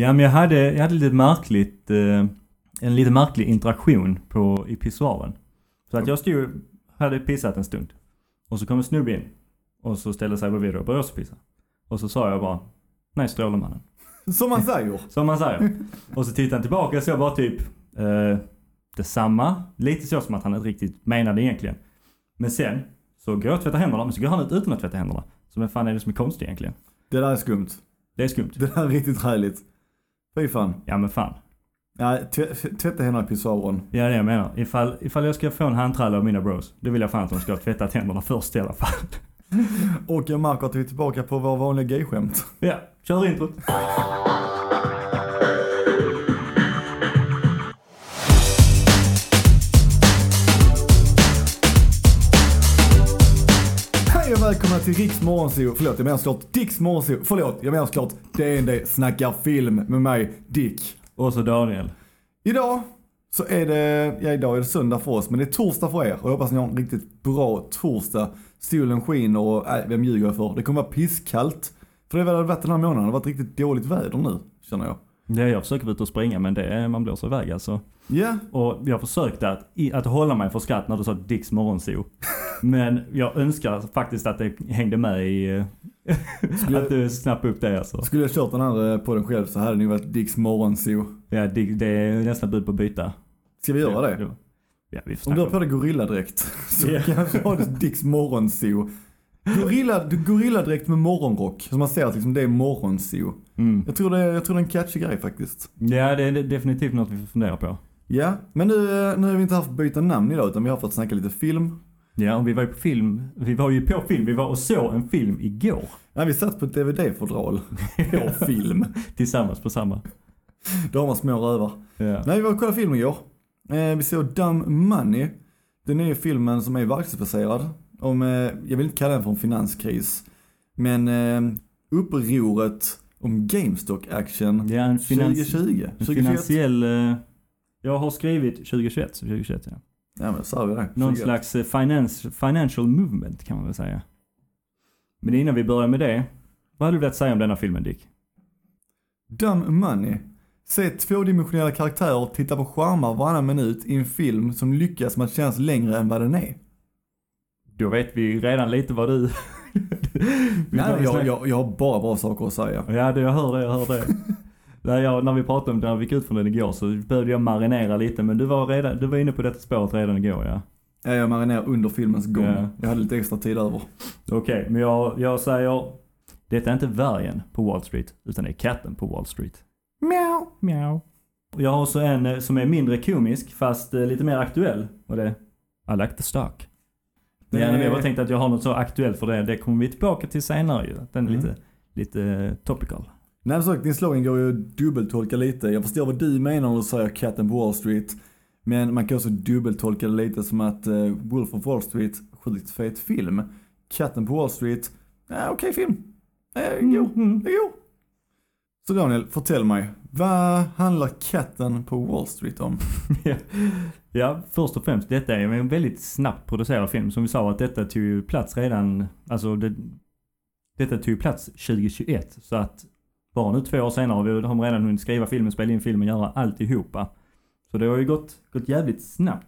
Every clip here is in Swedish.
Ja, men jag hade, jag hade lite märkligt, eh, en lite märklig interaktion på, i pissoaren. Så att jag stod, hade pissat en stund. Och så kom en snubbe in. Och så ställde sig bredvid och började också pissa. Och så sa jag bara, nej Strålemannen. Som man säger. Som man säger. Och så tittade han tillbaka och så bara typ, eh, detsamma. Lite så som att han inte riktigt menade egentligen. Men sen, så går jag och tvättar händerna, men så går han ut utan att tvätta händerna. Så vad fan är det som är konstigt egentligen? Det där är skumt. Det är skumt. Det där är riktigt härligt. Fy fan. Ja men fan. Ja, tv- tvätta händerna i pissoaren. Ja det är det jag menar. Ifall, ifall jag ska få en handtralla av mina bros, då vill jag fan att de ska ha tvättat händerna först i alla fall. Och jag märker att vi är tillbaka på vår vanliga gayskämt. Ja, kör introt. Välkomna till Riks Morgonzoo. Förlåt, jag menar såklart Dicks Morgonzoo. Förlåt, jag menar såklart DND snackar film med mig, Dick. Och så Daniel. Idag så är det, ja idag är det söndag för oss, men det är torsdag för er. Och jag hoppas ni har en riktigt bra torsdag. Solen skiner och, äh, vem ljuger jag för? Det kommer vara pisskallt. För det har väl varit den här månaden, det har varit riktigt dåligt väder nu, känner jag. Ja, jag försöker vara ute och springa men det är, man blåser iväg alltså. Ja, Och jag försökte att, att hålla mig för skratt när du sa Dicks morgonzoo. Men jag önskar faktiskt att det hängde med i... Skulle- att du snappade upp det alltså. skulle jag kört den här eh, podden själv så hade det nog varit Dicks Morgonzoo. Ja, det är nästan bud på byta. Ska vi göra det? Ja, vi Om du har på dig gorilladräkt så Ja. kanske du Dicks morgonzoo. Gorilla, gorilladräkt med morgonrock. Så man ser att liksom det är morgonzoo. mm. Jag tror det är, jag tror det är en catchy grej faktiskt. Ja, det är definitivt något vi får fundera på. Ja, men nu, nu är vi inte att byta namn idag utan vi har fått snacka lite film. Ja, och vi var ju på film. Vi var ju på film. Vi var och såg en film igår. Nej, vi satt på ett DVD-fodral på film. Tillsammans på samma. Då har man små rövar. Ja. Nej, vi var och kollade film igår. Eh, vi såg Dumb Money. Den är filmen som är verklighetsbaserad. Om, eh, jag vill inte kalla den för en finanskris. Men eh, upproret om GameStop action Ja, en, finans 2020. en 2021. finansiell... Jag har skrivit 2021, så 2021 ja. Ja men sa vi det. Någon 2021. slags eh, finance, financial movement kan man väl säga. Men innan vi börjar med det. Vad hade du velat säga om denna filmen Dick? Dumb Money. Se tvådimensionella karaktärer titta på skärmar varannan minut i en film som lyckas med att kännas längre än vad den är. Då vet vi redan lite vad du... Nej, jag, jag, jag har bara bra saker att säga. Ja, det, jag hör det, jag hör det. när, jag, när vi pratade om det, när vi gick ut från den igår så behövde jag marinera lite men du var, redan, du var inne på detta spåret redan igår ja. Ja, jag marinerar under filmens gång. Ja. Jag hade lite extra tid över. Okej, men jag, jag säger, detta är inte vargen på Wall Street, utan det är katten på Wall Street. Mjau. Mjau. Jag har också en eh, som är mindre komisk, fast eh, lite mer aktuell. Och det är I like the stock. Men Det- jag bara tänkte att jag har något så aktuellt för det, det kommer vi tillbaka till senare ju. Den är Mm. lite, lite eh, topical. Nej sagt, din slogan går ju att dubbeltolka lite. Jag förstår vad du menar när du säger katten på Wall Street. Men man kan också dubbeltolka det lite som att uh, Wolf of Wall Street, sjukt fet film. Katten på Wall Street, ja okej film. Eh, god, Mm. god. Så Daniel, fortäll mig. Vad handlar katten på Wall Street om? ja. ja, först och främst, detta är en väldigt snabbt producerad film. Som vi sa att detta tog ju plats redan, alltså det, detta tog ju plats 2021. Så att bara nu två år senare har vi har de redan hunnit skriva filmen, spela in filmen, göra alltihopa. Så det har ju gått, gått jävligt snabbt.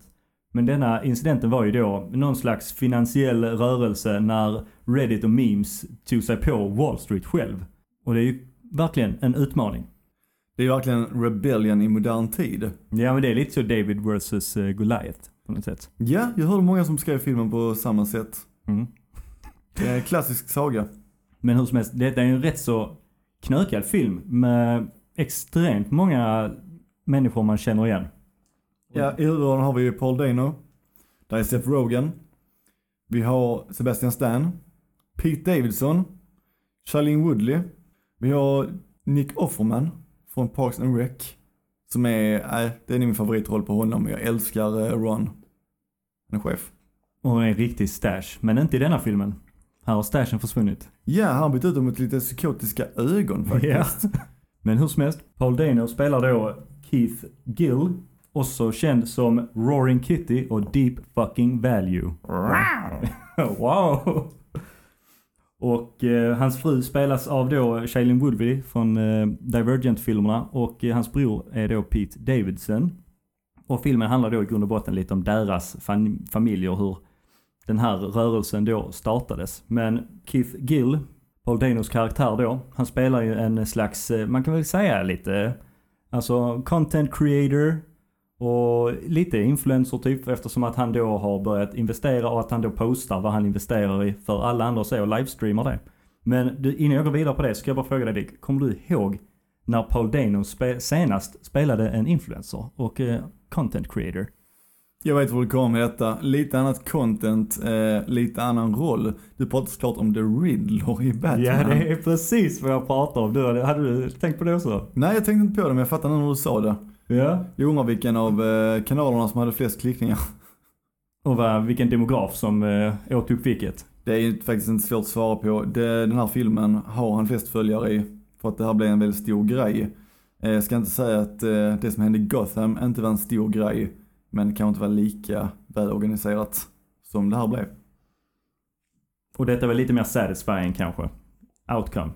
Men denna incidenten var ju då någon slags finansiell rörelse när Reddit och memes tog sig på Wall Street själv. Och det är ju verkligen en utmaning. Det är ju verkligen rebellion i modern tid. Ja men det är lite så David vs eh, Goliath på något sätt. Ja, jag hörde många som skrev filmen på samma sätt. Mm. Det är en klassisk saga. Men hur som helst, detta är ju en rätt så knökad film med extremt många människor man känner igen. Ja, i huvudrollen har vi ju Paul Dano. Där är Seth Rogen. Vi har Sebastian Stan. Pete Davidson. Charlene Woodley. Vi har Nick Offerman från Parks and Rec. Som är, nej, det är min favoritroll på honom. Jag älskar eh, Ron. Han är chef. Och en riktig stash. Men inte i denna filmen. Här har stashen försvunnit. Ja, han har bytt ut dem mot lite psykotiska ögon faktiskt. Men hur som helst, Paul Dano spelar då Keith Gill. Också känd som Roaring Kitty och Deep Fucking Value. wow! Och eh, hans fru spelas av då Shailene Woodley från eh, Divergent-filmerna och eh, hans bror är då Pete Davidson. Och filmen handlar då i grund och botten lite om deras fam familjer, hur den här rörelsen då startades. Men Keith Gill, Paul Danos karaktär då, han spelar ju en slags, eh, man kan väl säga lite, alltså content creator och lite influencer typ eftersom att han då har börjat investera och att han då postar vad han investerar i för alla andra att se och livestreamar det. Men du, innan jag går vidare på det ska jag bara fråga dig Dick, kommer du ihåg när Paul Dano spe senast spelade en influencer och eh, content creator? Jag vet var du kommer med detta. Lite annat content, eh, lite annan roll. Du pratar såklart om The Riddler i Batman. Ja, det är precis vad jag pratar om. Du, hade du tänkt på det också? Nej, jag tänkte inte på det, men jag fattar nu när du sa det. Ja. Jag undrar vilken av eh, kanalerna som hade flest klickningar. Och vad, vilken demograf som eh, åt upp vilket? Det är faktiskt inte svårt att svara på. Det, den här filmen har han flest följare i. För att det här blev en väldigt stor grej. Eh, jag ska inte säga att eh, det som hände i Gotham inte var en stor grej. Men kan inte vara lika välorganiserat som det här blev. Och detta var lite mer satisfying kanske? Outcome?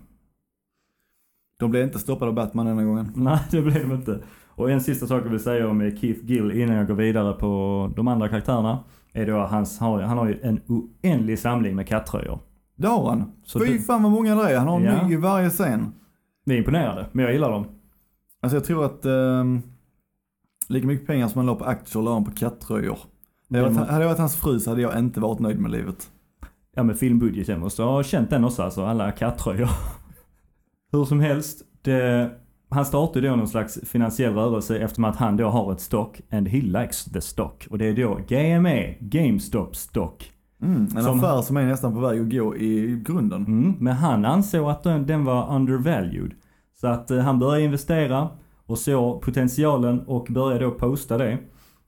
De blev inte stoppade av Batman denna gången. Nej, det blev de inte. Och en sista sak jag vill säga om Keith Gill innan jag går vidare på de andra karaktärerna. Är då att hans, han har ju en oändlig samling med kattröjor. Det har han. Så Fy det- fan vad många det är. Han har en Ja. ny i varje scen. Vi är imponerade, men jag gillar dem. Alltså jag tror att ehm, lika mycket pengar som han la på aktier la han på kattröjor. Hade jag, varit, hade jag varit hans fru så hade jag inte varit nöjd med livet. Ja men filmbudgeten måste ha känt den också alltså, alla kattröjor. Hur som helst, det, han startade då någon slags finansiell rörelse eftersom att han då har ett stock and he likes the stock. Och det är då GME, GameStop stock. Mm, en Som- affär som är nästan på väg att gå i grunden. Mm, men han ansåg att den, den var undervalued. Så att eh, han började investera och såg potentialen och började då posta det.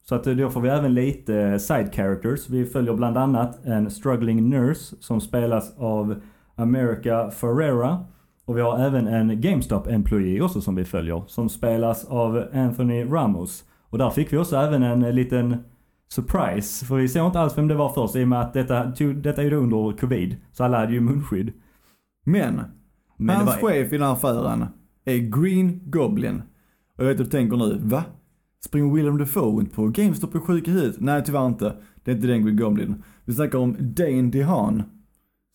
Så att eh, då får vi även lite eh, side characters. Vi följer bland annat en struggling nurse som spelas av America Ferrera. Och vi har även en GameStop employee också som vi följer. Som spelas av Anthony Ramos. Och där fick vi också även en eh, liten surprise. För vi såg inte alls vem det var först i och med att detta, detta är ju under covid. Så alla hade ju munskydd. Men, Men hans var, chef i den här affären är Green Goblin. Och jag vet att du tänker nu, va? Springer Willem Dafoe runt på GameStop och sjuk i huvudet? Nej tyvärr inte. Det är inte den Green Goblin. Vi snackar om Dane DeHaan.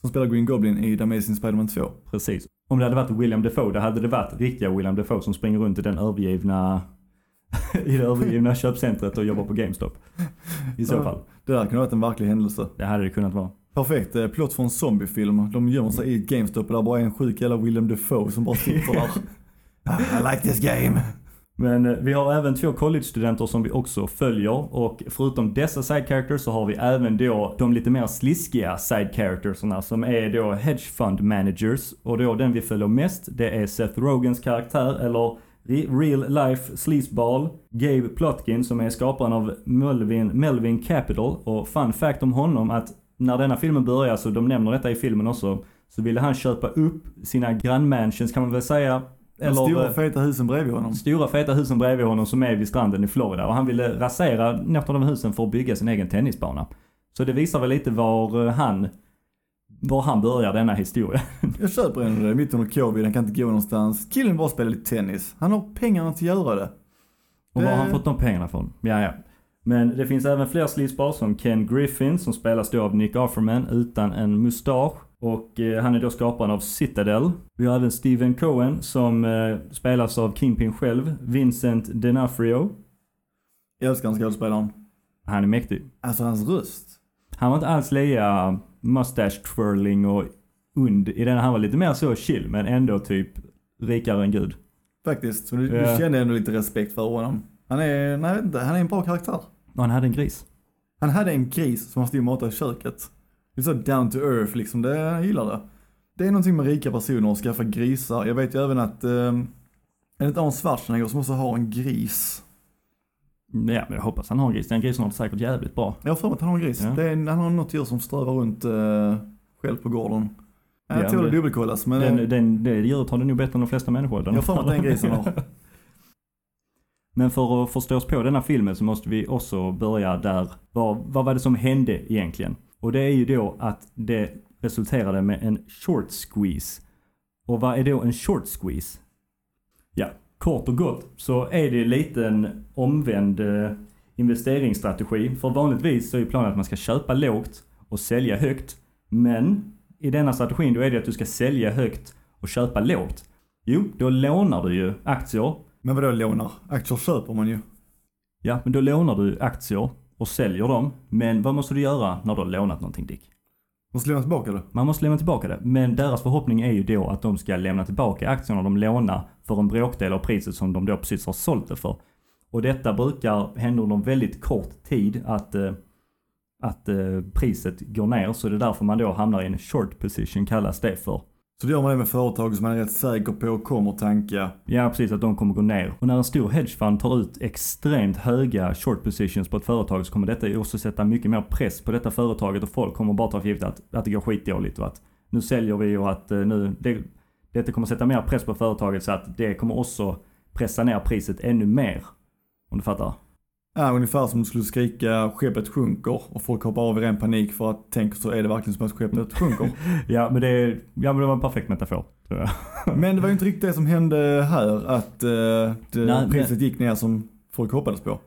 Som spelar Green Goblin i The Amazing Spider-Man 2. precis. Om det hade varit William Defoe, då hade det varit riktiga William Defoe som springer runt i den övergivna i det övergivna köpcentret och jobbar på GameStop. I så fall. Det där kunde ha varit en verklig händelse. Det hade det kunnat vara. Perfekt eh, plott för en zombiefilm. De gömmer sig i GameStop och där bara är en sjuk jävla Willem Dafoe som bara sitter där. Ah, I like this game. Men eh, vi har även två college-studenter som vi också följer och förutom dessa side characters så har vi även då de lite mer sliskiga side charactersarna som är då hedge fund managers. Och då den vi följer mest det är Seth Rogans karaktär eller real life sleazeball Gabe Plotkin som är skaparen av Melvin, Melvin Capital. Och fun fact om honom att när denna filmen börjar så de nämner detta i filmen också så ville han köpa upp sina grannmansions kan man väl säga de stora eh, feta husen bredvid honom. stora feta husen bredvid honom som är vid stranden i Florida och han ville rasera något av de husen för att bygga sin egen tennisbana. Så det visar väl lite var eh, han, var han börjar denna historia. Jag köper en det mitt under covid, han kan inte gå någonstans. Killen bara spelar lite tennis. Han har pengarna till att göra det. Och var har han fått de pengarna från? Ja, ja. Men det finns även fler sleazeball som Ken Griffin som spelas då av Nick Offerman utan en mustasch. Och eh, han är då skaparen av Citadel. Vi har även Steven Cohen som eh, spelas av Kingpin själv. Vincent D'Onofrio. Jag älskar den skådespelaren. Han är mäktig. Alltså hans röst. Han var inte alls lika mustache twirling och und i den. Han var lite mer så chill men ändå typ rikare än gud. Faktiskt. Så du, du känner ändå lite respekt för honom. Han är, nej inte, han är en bra karaktär. Och han hade en gris. Han hade en gris som han stod och matade i köket. Det är så down to earth liksom, det, jag gillar det. Det är någonting med rika personer att skaffa grisar. Jag vet ju även att, eh, enligt Arnold Schwarzenegger som också har en gris. Ja men jag hoppas han har en gris. Den grisen har det säkert jävligt bra. Jag har för mig att han har en gris. Ja. Det är, han har något djur som strövar runt eh, själv på gården. Jag Ja, tror det dubbelkollas men Den, eh, den, det djuret har det nog bättre än de flesta människor. jag har för mig att det är en gris han har. Men för att förstå oss på denna filmen så måste vi också börja där. Vad, vad var det som hände egentligen? Och det är ju då att det resulterade med en short squeeze. Och vad är då en short squeeze? Ja, kort och gott så är det lite en omvänd eh, investeringsstrategi. För vanligtvis så är planen att man ska köpa lågt och sälja högt. Men i denna strategin då är det att du ska sälja högt och köpa lågt. Jo, då lånar du ju aktier. Men vadå lånar? Aktier köper man ju. Ja, men då lånar du aktier och säljer dem. Men vad måste du göra när du har lånat någonting Dick? Måste lämna tillbaka det. Man måste lämna tillbaka det. Men deras förhoppning är ju då att de ska lämna tillbaka aktierna de lånar för en bråkdel av priset som de då precis har sålt det för. Och detta brukar hända under en väldigt kort tid att, eh, att eh, priset går ner. Så det är därför man då hamnar i en short position kallas det för. Så då gör man det med företag som man är rätt säker på kommer tanka. Ja precis, att de kommer gå ner. Och när en stor hedgefund tar ut extremt höga short positions på ett företag så kommer detta ju också sätta mycket mer press på detta företaget och folk kommer bara ta för givet att, att det går skitdåligt och att nu säljer vi och att eh, nu, det, detta kommer sätta mer press på företaget så att det kommer också pressa ner priset ännu mer. Om du fattar? Ja, ungefär som du skulle skrika skeppet sjunker och folk hoppar av i ren panik för att tänka så är det verkligen som att skeppet sjunker. Ja men det, ja, men det var en perfekt metafor. Men det var ju inte riktigt det som hände här, att eh, det, Nej, priset gick ner som folk hoppades på.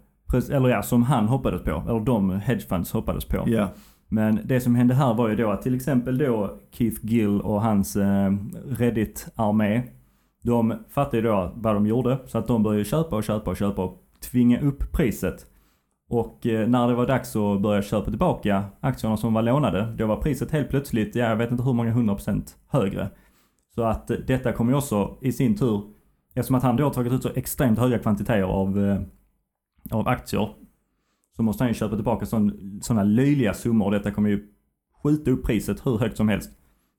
Eller ja, som han hoppades på. Eller de hedgefunds hoppades på. Ja, Men det som hände här var ju då att till exempel då Keith Gill och hans eh, Reddit-armé. De fattade ju då vad de gjorde. Så att de började köpa och köpa och köpa och tvinga upp priset. Och eh, när det var dags att börja köpa tillbaka aktierna som var lånade. Då var priset helt plötsligt, ja, jag vet inte hur många hundra procent högre. Så att eh, detta kommer ju också i sin tur, eftersom att han då har tagit ut så extremt höga kvantiteter av, eh, av aktier. Så måste han ju köpa tillbaka sådana löjliga summor och detta kommer ju skjuta upp priset hur högt som helst.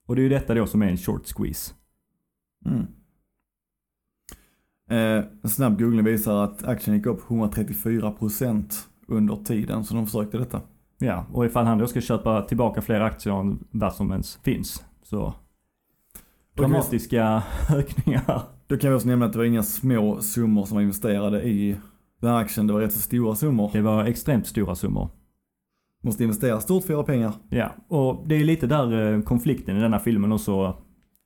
Och det är ju detta då som är en short squeeze. Mm. Eh, en snabb googling visar att aktien gick upp 134% under tiden som de försökte detta. Ja, och ifall han då ska köpa tillbaka fler aktier än vad som ens finns. Så dramatiska ökningar. Då kan vi också nämna att det var inga små summor som var investerade i den här aktien. Det var rätt så stora summor. Det var extremt stora summor. Måste investera stort för att göra pengar. Ja, och det är lite där eh, konflikten i denna filmen också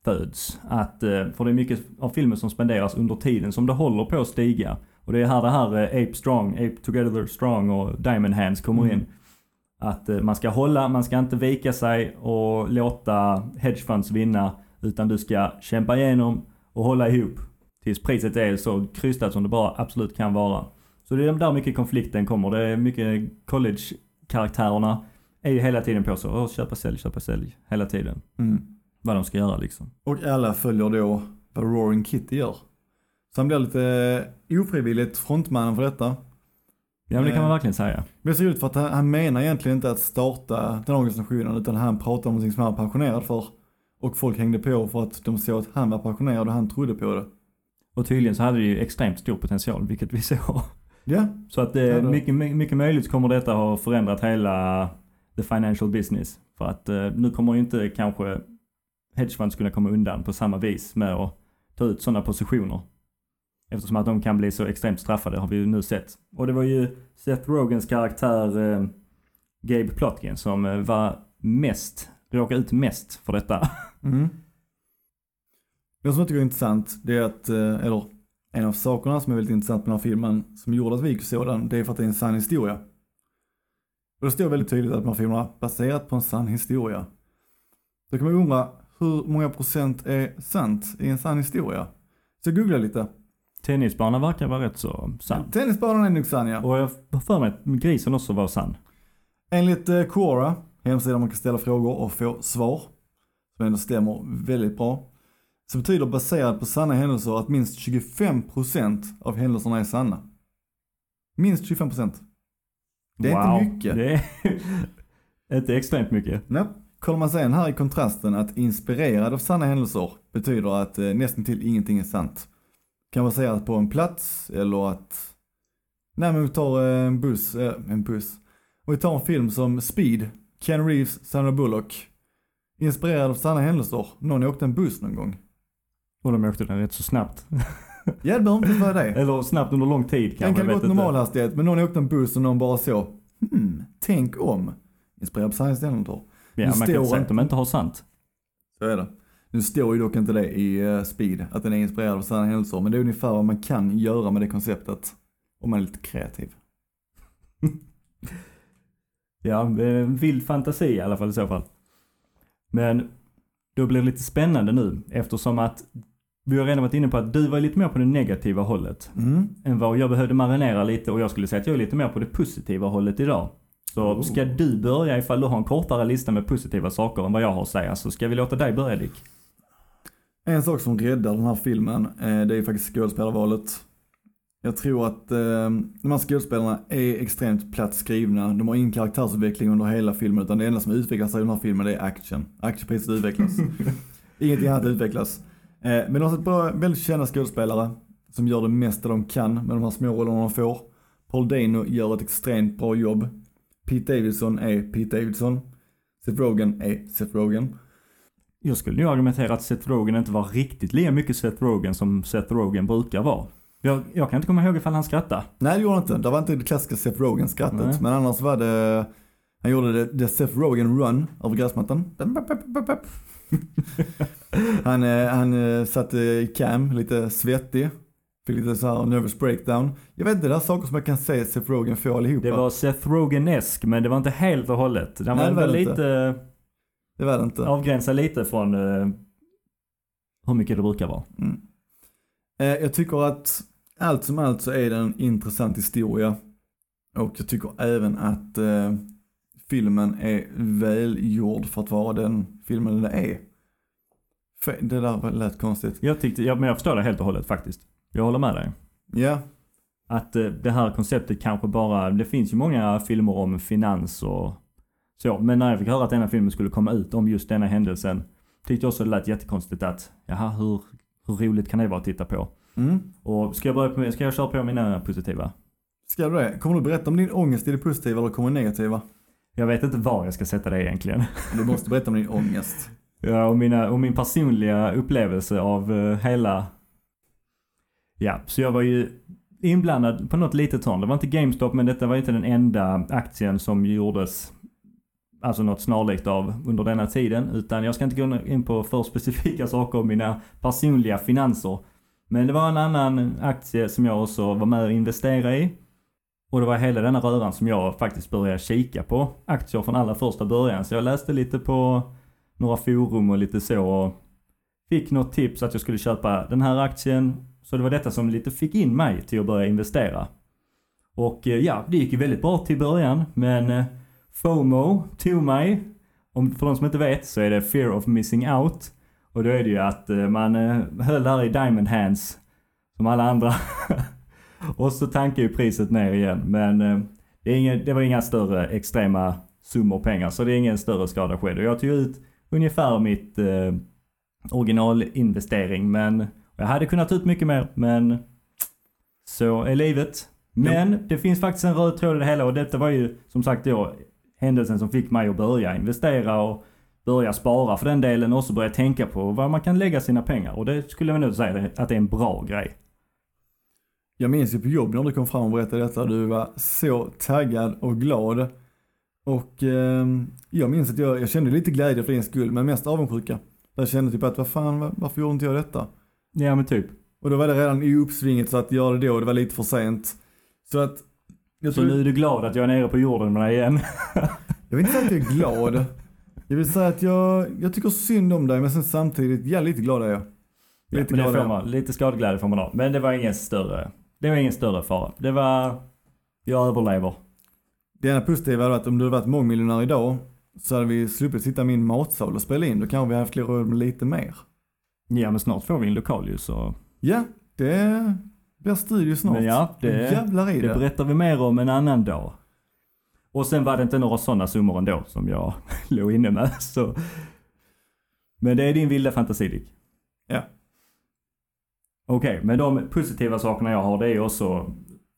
föds. Att, eh, för det är mycket av filmen som spenderas under tiden som det håller på att stiga. Och det är här det här eh, Ape Strong, Ape Together Strong och Diamond Hands kommer Mm. in. Att eh, man ska hålla, man ska inte vika sig och låta hedgefunds vinna. Utan du ska kämpa igenom och hålla ihop. Tills priset är så krystat som det bara absolut kan vara. Så det är där mycket konflikten kommer. Det är mycket college-karaktärerna är ju hela tiden på så. Åh, köpa, sälj, köpa, sälj. Hela tiden. Mm. Vad de ska göra liksom. Och alla följer då vad Roaring Kitty gör. Så han blir lite ofrivilligt frontmannen för detta. Ja men det kan Eh. man verkligen säga. Men det ser ut för att han, han menar egentligen inte att starta den organisationen utan han pratar om någonting som han var passionerad för. Och folk hängde på för att de såg att han var passionerad och han trodde på det. Och tydligen så hade det ju extremt stor potential, vilket vi såg. Ja, Så att eh, då- mycket, my- mycket möjligt kommer detta ha förändrat hela the financial business. För att eh, nu kommer ju inte kanske hedgefunds kunna komma undan på samma vis med att ta ut sådana positioner. Eftersom att de kan bli så extremt straffade har vi ju nu sett. Och det var ju Seth Rogans karaktär eh, Gabe Plotkin som eh, var mest, råkade ut mest för detta. Mm. Det som jag tycker är intressant, det är att, eh, eller en av sakerna som är väldigt intressant med den här filmen, som gjorde att vi gick och såg den, det är för att det är en sann historia. Och det står väldigt tydligt att de här filmerna är baserat på en sann historia. Då kan man undra, hur många procent är sant i en sann historia? Så jag googlade lite. Tennisbanan verkar vara rätt så sann. Tennisbanan är nog sann ja. Och jag har för mig att grisen också var sann. Enligt eh, Quora, hemsidan man kan ställa frågor och få svar, som ändå stämmer väldigt bra, så betyder baserat på sanna händelser att minst 25% av händelserna är sanna. Minst 25%. Det är inte mycket. Det är inte extremt mycket. Nej. Kollar man sen här i kontrasten att inspirerad av sanna händelser betyder att eh, nästan till ingenting är sant. Kan baserat på en plats eller att, nej men vi tar eh, en buss, eh, en buss. Och vi tar en film som Speed, Ken Reeves, Sandra Bullock. Inspirerad av sanna händelser. Någon åkte en buss någon gång. Och de åkte den rätt så snabbt. Ja det behöver inte vara det. Eller snabbt under lång tid Den kanske. kan jag gå inte. normal hastighet men någon åkte en buss och någon bara så, hmm, tänk om. Inspirerad av sanna händelser. Ja, man kan står inte säga inte- att de inte har sant. Så är det. Nu står ju dock inte det i eh, Speed, att den är inspirerad av sanna händelser, men det är ungefär vad man kan göra med det konceptet. Om man är lite kreativ. Ja, eh, vild fantasi i alla fall i så fall. Men då blir det lite spännande nu eftersom att vi har redan varit inne på att du var lite mer på det negativa hållet Mm. än vad jag behövde marinera lite och jag skulle säga att jag är lite mer på det positiva hållet idag. Så Oh. ska du börja ifall du har en kortare lista med positiva saker än vad jag har att säga så ska vi låta dig börja Dick. En sak som räddar den här filmen, eh, det är ju faktiskt skådespelarvalet. Jag tror att eh, de här skådespelarna är extremt platt skrivna. De har ingen karaktärsutveckling under hela filmen, utan det enda som utvecklas i den här filmen är action. Actionpriset utvecklas. Ingenting annat utvecklas. Eh, men de har sett bra, väldigt kända skådespelare som gör det mesta de kan med de här små rollerna de får. Paul Dano gör ett extremt bra jobb. Pete Davidson är Pete Davidson. Seth Rogen är Seth Rogen. Jag skulle ju argumentera att Seth Rogen inte var riktigt lika mycket Seth Rogen som Seth Rogen brukar vara. Jag, jag kan inte komma ihåg ifall han skrattade. Nej det gjorde han inte. Det var inte det klassiska Seth Rogen-skrattet. Nej. Men annars var det, han gjorde det, det Seth Rogen run över gräsmattan. han eh, han eh, satt i cam, lite svettig. Fick lite så här nervous breakdown. Jag vet inte, det är saker som jag kan säga Seth Rogen får allihopa. Det var Seth Rogen-esk men det var inte helt och hållet. Den Nej, var, det var lite, det var det inte. avgränsad lite från eh, hur mycket det brukar vara. Mm. Eh, jag tycker att allt som allt så är det en intressant historia. Och jag tycker även att eh, filmen är välgjord för att vara den filmen den är. Det där lät konstigt. Jag tyckte, ja, men jag förstår det helt och hållet faktiskt. Jag håller med dig. Ja, Att eh, det här konceptet kanske bara, det finns ju många filmer om finans och så. Men när jag fick höra att denna filmen skulle komma ut om just denna händelsen tyckte jag också det lät jättekonstigt att, jaha hur, hur roligt kan det vara att titta på? mm. Och ska jag börja med, ska jag köra på mina positiva? Ska du det? Kommer du berätta om din ångest i det positiva eller kommer det negativa? Jag vet inte var jag ska sätta det egentligen. Du måste berätta om din ångest. Ja, och, mina, och min personliga upplevelse av eh, hela... Ja, så jag var ju inblandad på något litet hörn. Det var inte GameStop, men detta var inte den enda aktien som gjordes alltså något snarlikt av under denna tiden. Utan jag ska inte gå in på för specifika saker om mina personliga finanser. Men det var en annan aktie som jag också var med och investerade i. Och det var hela denna röran som jag faktiskt började kika på aktier från allra första början. Så jag läste lite på några forum och lite så och fick något tips att jag skulle köpa den här aktien. Så det var detta som lite fick in mig till att börja investera. Och eh, ja, det gick ju väldigt bra till början men eh, FOMO tog mig. Om, för de som inte vet så är det fear of missing out. Och då är det ju att eh, man höll där i diamond hands som alla andra. och så tankar ju priset ner igen. Men det, är ingen, det var inga större extrema summor pengar så det är ingen större skada skedd. Och jag tog ut ungefär mitt eh, originalinvestering men jag hade kunnat ta ut mycket mer men så är livet. Men det finns faktiskt en röd tråd i det hela och detta var ju som sagt då händelsen som fick mig att börja investera och börja spara för den delen och också börja tänka på vad man kan lägga sina pengar och det skulle jag nog säga att det är en bra grej. Jag minns ju på jobb när du kom fram och berättade detta. Du var så taggad och glad. Och eh, jag minns att jag, jag kände lite glädje för din skull, men mest avundsjuka. Jag kände typ att vad fan, var- varför gjorde inte jag detta? Ja men typ. Och då var det redan i uppsvinget så att göra det då, det var lite för sent. Så att, jag, Så tror, nu är du glad att jag är nere på jorden med dig igen. jag vill inte säga att jag är glad. Jag vill säga att jag, jag tycker synd om dig, men sen samtidigt, ja lite glad är jag. Ja, Lite det glad man, lite skadeglädje får man ha. Men det var ingen större, det var ingen större fara. Det var, jag överlever. Det ena positiva är att om du hade varit mångmiljonär idag så hade vi sluppit sitta i min matsal och spela in. Då kanske vi hade haft råd med lite mer. Ja men snart får vi en lokal ju så. Ja, det blir studio snart. Men ja, det- Jävlar i Det det. berättar vi mer om en annan dag. Och sen var det inte några sådana summor ändå som jag låg inne med. Så. Men det är din vilda fantasi Dick. Ja. Okej, men de positiva sakerna jag har det är också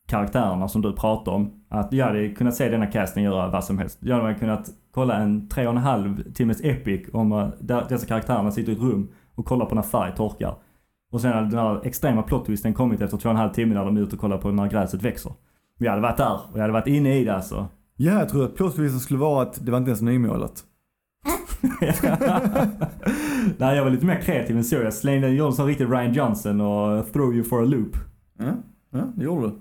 karaktärerna som du pratar om. Att jag hade kunnat se denna casten göra vad som helst. Jag hade kunnat kolla en tre och en halv timmes epic om där dessa karaktärerna sitter i ett rum och kollar på när färg torkar. Och sen hade den här extrema plot kommit efter två och en halv timme när de är ute och kollar på när gräset växer. Vi hade varit där och jag hade varit inne i det alltså. Ja, jag tror att plot skulle vara att det var inte ens nymålat. Nej, jag var lite mer kreativ än så. Jag slängde, en sån riktig Ryan Johnson och throw you for a loop. Ja, ja det gjorde du.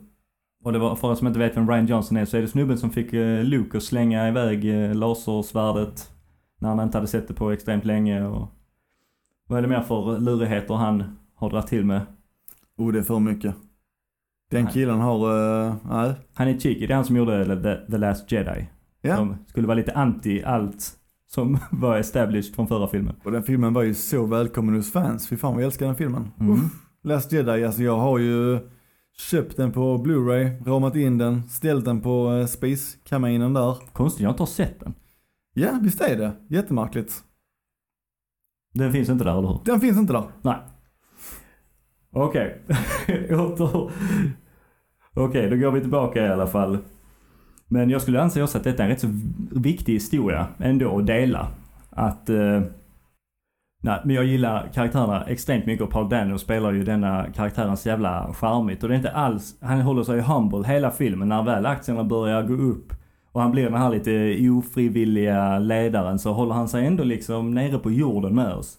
Och det var, för er som inte vet vem Ryan Johnson är, så är det snubben som fick eh, Luke att slänga iväg eh, lasersvärdet när han inte hade sett det på extremt länge. Och vad är det mer för lurigheter han har dragit till med? Oh, det är för mycket. Den Nej. killen har, uh, nej. Han är cheeky, det är han som gjorde The, The Last Jedi. Ja, Som skulle vara lite anti allt som var established från förra filmen. och den filmen var ju så välkommen hos fans. Fy fan vad jag älskar den filmen. Mm. Uff. Last Jedi, alltså jag har ju köpt den på Blu-ray, ramat in den, ställt den på uh, Space-kaminen där. Konstigt, jag har inte sett den. Ja, visst är det. Jättemärkligt. Den finns inte där, eller hur? Den finns inte där. Nej. Okej. Åter. Okej, då går vi tillbaka i alla fall. Men jag skulle anse också att detta är en rätt så viktig historia ändå att dela. Att... Eh, nej, men jag gillar karaktärerna extremt mycket och Paul Dano spelar ju denna karaktären så jävla charmigt. Och det är inte alls... Han håller sig humble hela filmen. När väl aktierna börjar gå upp och han blir den här lite ofrivilliga ledaren så håller han sig ändå liksom nere på jorden med oss.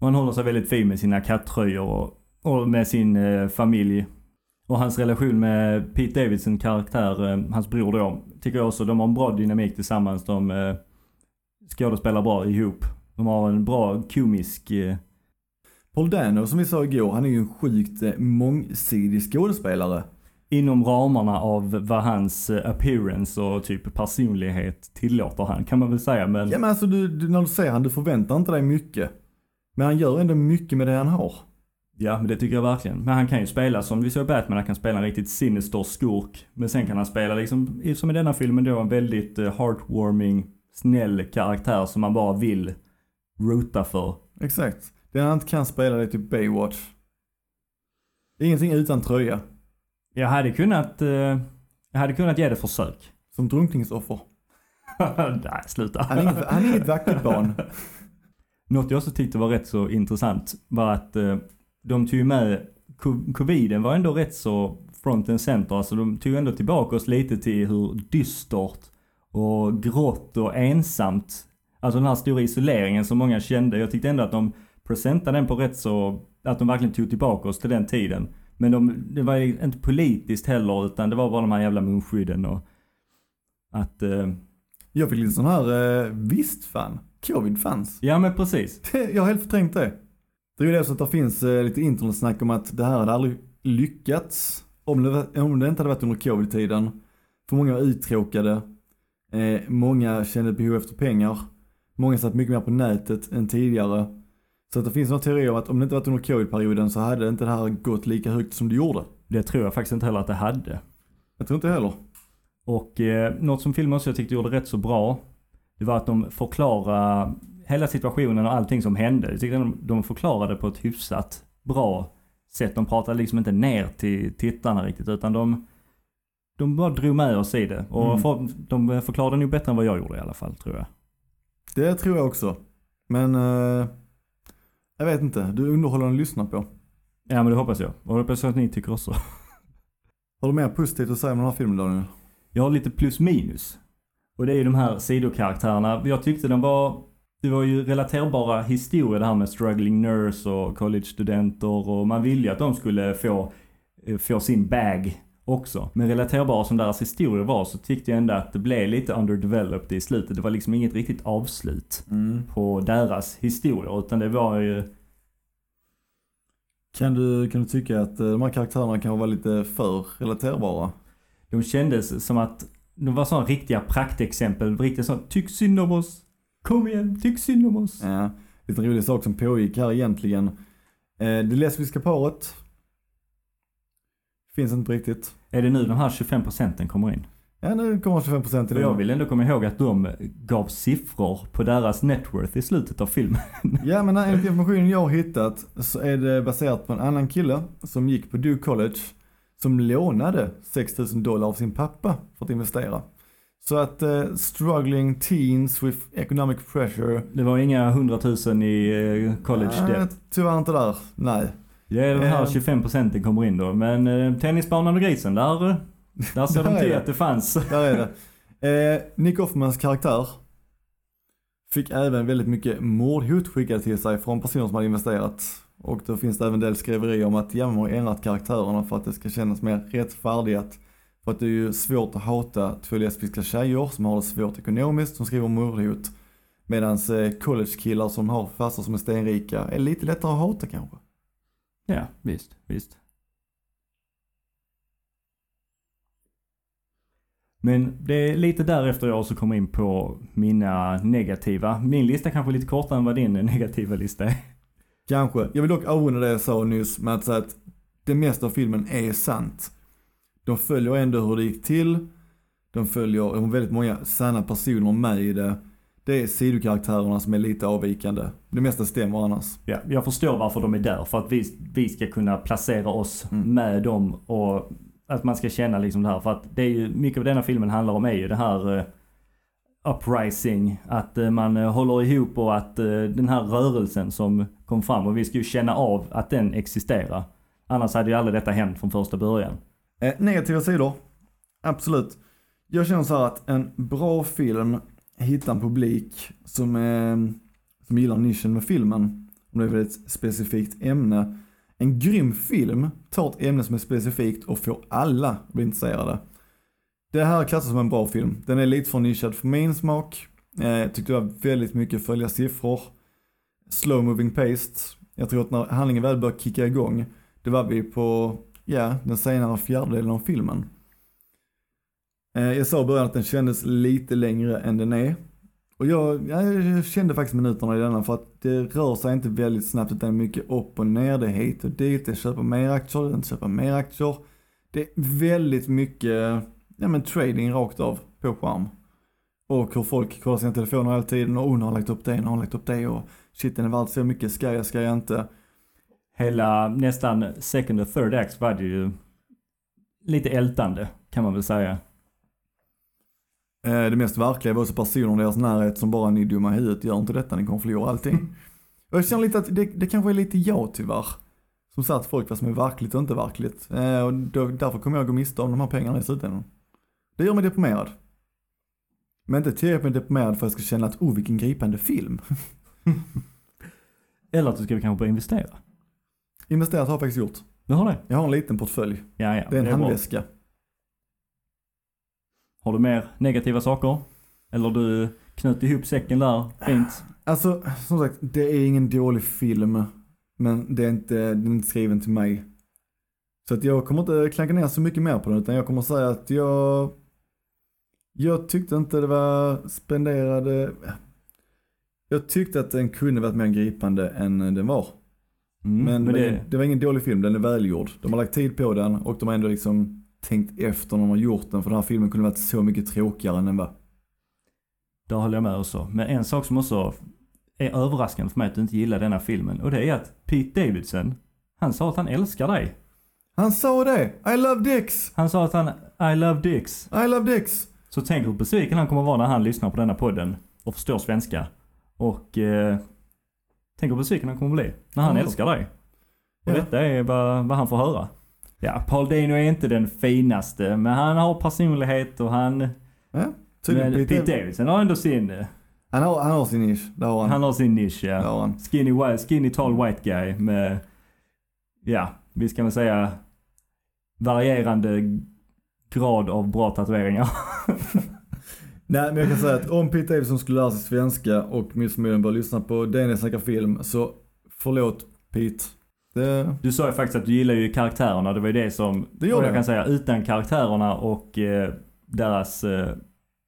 Och han håller sig väldigt fin med sina kattröjor och, och med sin eh, familj. Och hans relation med Pete Davidson karaktär, eh, hans bror då, tycker jag också, de har en bra dynamik tillsammans. De eh, skådespelar bra ihop. De har en bra komisk... Eh, Paul Dano som vi sa igår, han är ju en sjukt eh, mångsidig skådespelare inom ramarna av vad hans eh, appearance och typ personlighet tillåter han, kan man väl säga. Men Ja men alltså du, du, när du ser han, du förväntar inte dig mycket. Men han gör ändå mycket med det han har. Ja, men det tycker jag verkligen. Men han kan ju spela som vi såg Batman, han kan spela en riktigt sinister skurk. Men sen kan han spela liksom, som i denna filmen då, en väldigt eh, heartwarming, snäll karaktär som man bara vill roota för. Exakt. Det han inte kan spela det är typ Baywatch. Ingenting utan tröja. Jag hade kunnat, eh, jag hade kunnat ge det försök. Som drunkningsoffer. Nej, sluta. Han är inget, han är inget vackert barn. Något jag också tyckte var rätt så intressant var att eh, de tog ju med, co- coviden var ändå rätt så front and center. Alltså de tog ändå tillbaka oss lite till hur dystert och grått och ensamt, alltså den här stora isoleringen som många kände. Jag tyckte ändå att de presentade den på rätt så, att de verkligen tog tillbaka oss till den tiden. Men de, det var inte politiskt heller utan det var bara de här jävla munskydden och att, eh, Jag fick lite sån här, eh, visst fan, covid fanns. ja men precis. Jag har helt förträngt det. Det är ju det så att det finns eh, lite internetsnack om att det här hade aldrig lyckats om det, om det inte hade varit under covid-tiden. För många var uttråkade, eh, många kände behov efter pengar, många satt mycket mer på nätet än tidigare. Så att det finns några teorier om att om det inte varit under covid-perioden så hade inte det här gått lika högt som det gjorde. Det tror jag faktiskt inte heller att det hade. Jag tror inte heller. Och eh, något som filmen också jag tyckte gjorde rätt så bra. Det var att de förklarade hela situationen och allting som hände. Jag tyckte de, de förklarade på ett hyfsat bra sätt. De pratade liksom inte ner till tittarna riktigt utan de, de bara drog med oss i det. Och Mm. för, de förklarade nog bättre än vad jag gjorde i alla fall tror jag. Det tror jag också. Men, eh, jag vet inte, du är underhållande att lyssna på. Ja men det hoppas jag. Och det hoppas jag att ni tycker också. Har du mer positivt att säga om den här filmen Daniel? Jag har lite plus minus. Och det är ju de här sidokaraktärerna. Jag tyckte de var, det var ju relaterbara historier det här med struggling nurse och college-studenter och man ville ju att de skulle få, eh, få sin bag också. Men relaterbara som deras historier var så tyckte jag ändå att det blev lite underdeveloped i slutet. Det var liksom inget riktigt avslut på deras historier utan det var ju Kan du, kan du tycka att eh, de här karaktärerna kan vara lite för relaterbara? De kändes som att de var sådana riktiga praktexempel. Riktigt så, tyck synd om oss. Kom igen, tyck synd om oss. Ja, lite rolig sak som pågick här egentligen. Eh, det lesbiska paret finns inte riktigt. Är det nu de här 25 procenten kommer in? Ja, nu kommer 25% till För jag vill ändå komma ihåg att de gav siffror på deras networth i slutet av filmen. Ja, men enligt informationen jag har hittat så är det baserat på en annan kille som gick på Duke College som lånade 6000 dollar av sin pappa för att investera. Så att eh, struggling teens with economic pressure. Det var inga hundratusen i eh, college ja, debt. Tyvärr inte där, nej. Det är de här Eh. 25 procenten kommer in då. Men eh, tennisbanan och grisen, där, eh, där Där de till att det fanns. Där är det. Eh, Nick Offmans karaktär Fick även väldigt mycket mordhot skickade till sig från personer som hade investerat. Och då finns det även en del skriverier om att man har ändrat karaktärerna för att det ska kännas mer rättfärdigt. För att det är ju svårt att hata två lesbiska tjejer som har det svårt ekonomiskt som skriver mordhot. Medan collegekillar som har farsor som är stenrika är lite lättare att hata kanske. Ja, visst, visst. Men det är lite därefter jag också kommer in på mina negativa. Min lista kanske är lite kortare än vad din negativa lista är. Kanske. Jag vill dock avrunda det jag sa nyss med att säga att det mesta av filmen är sant. De följer ändå hur det gick till. De följer, de har väldigt många sanna personer med i det. Det är sidokaraktärerna som är lite avvikande. Det mesta stämmer annars. Ja, jag förstår varför de är där. För att vi, vi ska kunna placera oss mm. med dem och att man ska känna liksom det här. För att det är ju, mycket av denna filmen handlar om är ju det här uh, uprising. Att uh, man uh, håller ihop och att den här rörelsen som kom fram och vi ska ju känna av att den existerar. Annars hade ju aldrig detta hänt från första början. Eh, negativa sidor? Absolut. Jag känner så att en bra film hitta en publik som, eh, som gillar nischen med filmen. Om det är ett specifikt ämne. En grym film tar ett ämne som är specifikt och får alla att bli intresserade. Det här klassas som en bra film. Den är lite för nischad för min smak. Eh, jag eh, tyckte det var väldigt mycket följa siffror. Slow moving paste. Jag tror att när handlingen väl börjar kicka igång, det var vi på, ja, den senare fjärdedelen av filmen. Eh, jag sa i början att den kändes lite längre än den är. Och jag, jag kände faktiskt minuterna i denna för att det rör sig inte väldigt snabbt utan mycket upp och ner, det är hit och dit, det köper mer aktier, det köper mer aktier. Det är väldigt mycket, ja men trading rakt av på skärm. Och hur folk kollar sina telefoner hela tiden och hon har lagt upp det, nu har lagt upp det och shit den är värd så mycket, ska jag, ska jag inte. Hela nästan second och third act var det ju lite ältande kan man väl säga. Eh, det mest verkliga var också personer i deras närhet som bara ni dumma i huvudet gör inte detta, ni kommer förlora allting. Och jag känner lite att det, det kanske är lite jag tyvärr. Som satt folk vad som är verkligt och inte verkligt. Eh, och då, därför kommer jag gå miste om de här pengarna i slutändan. Det gör mig deprimerad. Men inte tillräckligt deprimerad för att jag ska känna att oh vilken gripande film. Eller att du ska kanske börja investera. Investerat har jag faktiskt gjort. Du har det? Jag har en liten portfölj. Ja, ja. Det är en handväska. Bra. Har du mer negativa saker? Eller du knöt ihop säcken där, fint? Alltså, som sagt, det är ingen dålig film. Men det är inte, den är inte skriven till mig. Så att jag kommer inte klanka ner så mycket mer på den, utan jag kommer säga att jag... Jag tyckte inte det var spenderade... Jag tyckte att den kunde varit mer gripande än den var. Mm, men, men det... det var ingen dålig film, den är välgjord. De har lagt tid på den och de har ändå liksom tänkt efter när de har gjort den. För den här filmen kunde varit så mycket tråkigare än den var. Det håller jag med också. Men en sak som också är överraskande för mig att du inte gillar denna filmen. Och det är att Pete Davidson, han sa att han älskar dig. Han sa det! I love dicks! Han sa att han, I love dicks. I love dicks! Så tänk hur besviken han kommer vara när han lyssnar på denna podden och förstår svenska. Och eh, tänk hur besviken han kommer bli när han mm. älskar dig. Och ja. detta är vad, vad han får höra. Ja, Paul Dano är inte den finaste, men han har personlighet och han... Ja, men Pete, Pete Davidson har ändå sin... Eh, han har, han har sin nisch, det har han. Han har sin nisch, ja. har han. Skinny, skinny tall white guy med, ja, vi ska väl säga varierande grad av bra tatueringar. Nej men jag kan säga att om Pete Davidson skulle lära sig svenska och Miss Million börjar lyssna på Daniel snackar film så förlåt Pete. Det... Du sa ju faktiskt att du gillar ju karaktärerna. Det var ju det som... Det gör och jag kan säga utan karaktärerna och eh, deras eh,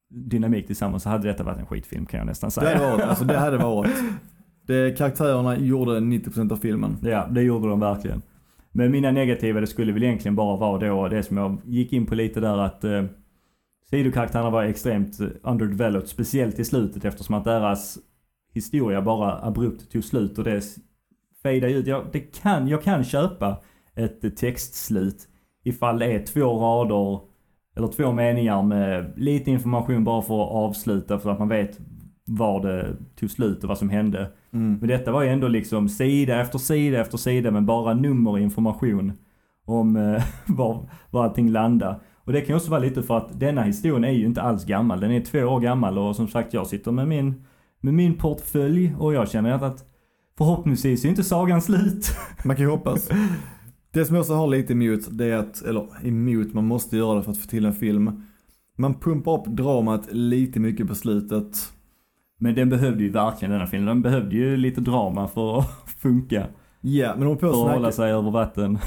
dynamik tillsammans så hade detta varit en skitfilm kan jag nästan säga. Det hade varit, alltså det hade varit. Det, karaktärerna gjorde 90% av filmen. Ja, det gjorde de verkligen. Men mina negativa, det skulle väl egentligen bara vara då det som jag gick in på lite där att eh, sidokaraktärerna var extremt underdeveloped, speciellt i slutet eftersom att deras historia bara abrupt tog slut och det fejda ut. Jag, det kan, jag kan köpa ett textslut ifall det är två rader eller två meningar med lite information bara för att avsluta för att man vet var det tog slut och vad som hände. Mm. Men detta var ju ändå liksom sida efter sida efter sida med bara nummer och information om eh, var, var allting landade. Och det kan ju också vara lite för att denna historien är ju inte alls gammal. Den är två år gammal och som sagt jag sitter med min med min portfölj och jag känner att förhoppningsvis är inte sagan slut. Man kan ju hoppas. Det som jag också har lite emot, det är att, eller emot, man måste göra det för att få till en film. Man pumpar upp dramat lite mycket på slutet. Men den behövde ju verkligen denna filmen. Den behövde ju lite drama för att funka. Ja, men de på För att hålla sig över vatten.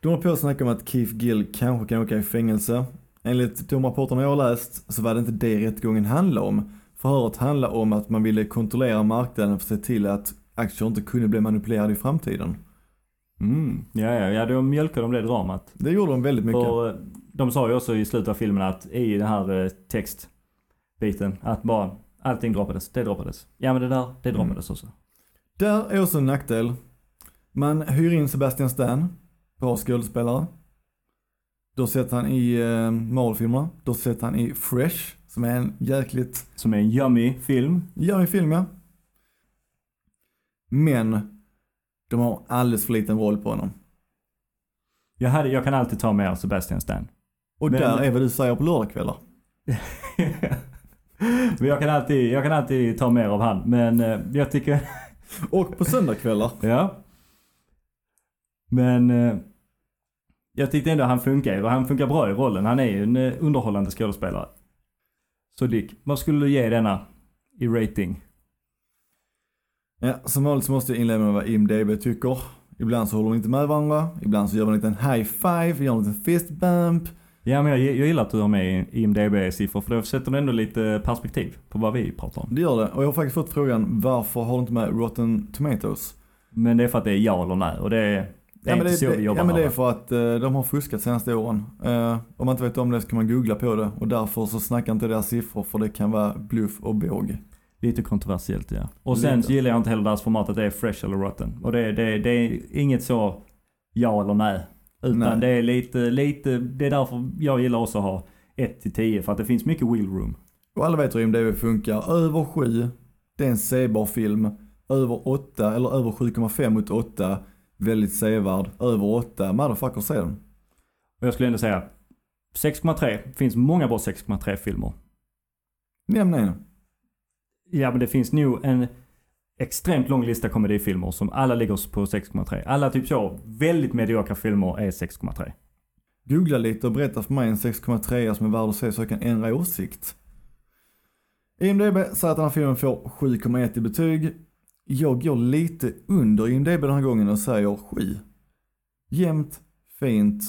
de håller på att snacka om att Keith Gill kanske kan åka i fängelse. Enligt de rapporterna jag har läst så var det inte det rättegången handlade om. Förhöret handlade om att man ville kontrollera marknaden för att se till att aktier inte kunde bli manipulerade i framtiden. Mm. Ja, ja, ja, då mjölkade de det dramat. Det gjorde de väldigt mycket. För eh, de sa ju också i slutet av filmen att i den här eh, textbiten att bara allting droppades. Det droppades. Ja men det där, det Mm. droppades också. Där är också en nackdel. Man hyr in Sebastian Stan, bra skådespelare. Du har sett han i eh, Marvel-filmerna. Du har sett han i Fresh, som är en jäkligt Som är en yummy film. En film ja. Men de har alldeles för liten roll på honom. Jag, hade, jag kan alltid ta med Sebastian Stan. Och Men- där är vad du säger på lördagskvällar. men jag kan, alltid, jag kan alltid ta mer av han. Men eh, jag tycker, Och på söndagskvällar. ja. Men eh, jag tyckte ändå han funkar ju han funkar bra i rollen. Han är ju en eh, underhållande skådespelare. Så Dick, vad skulle du ge denna i rating? Ja, som vanligt så måste jag inleda med vad IMDB tycker. Ibland så håller de inte med varandra. Ibland så gör de en liten high five, gör en liten fist bump. Ja men jag, jag gillar att du har med IMDB-siffror för då sätter det ändå lite perspektiv på vad vi pratar om. Det gör det. Och jag har faktiskt fått frågan varför har du inte med Rotten Tomatoes? Men det är för att det är ja eller nej och det är, det är men inte så det, vi jobbar ja men det är för att eh, de har fuskat senaste åren. Eh, om man inte vet om det så kan man googla på det och därför så snackar inte deras siffror för det kan vara bluff och båg. Lite kontroversiellt ja. Och sen Lite. så gillar jag inte heller deras format att det är fresh eller rotten. Och det, det, det är inget så ja eller nej. Utan Nej. det är lite, lite, det är därför jag gillar också att ha 1 till 10 för att det finns mycket wheel room. Och alla vet hur IMDB funkar. Över 7, det är en sebar film. Över 8 eller över 7,5 mot 8, väldigt sevärd. Över 8, motherfucker se den. Och jag skulle ändå säga 6,3. finns många bra 6,3 filmer. Nämn en. Ja men det finns nog en extremt lång lista komedifilmer som alla ligger på 6,3. Alla typ så väldigt mediokra filmer är 6,3. Googla lite och berätta för mig en 6,3 som är värd att se så jag kan ändra åsikt. IMDB säger att den här filmen får 7,1 i betyg. Jag går lite under IMDB den här gången och säger 7. Jämnt, fint,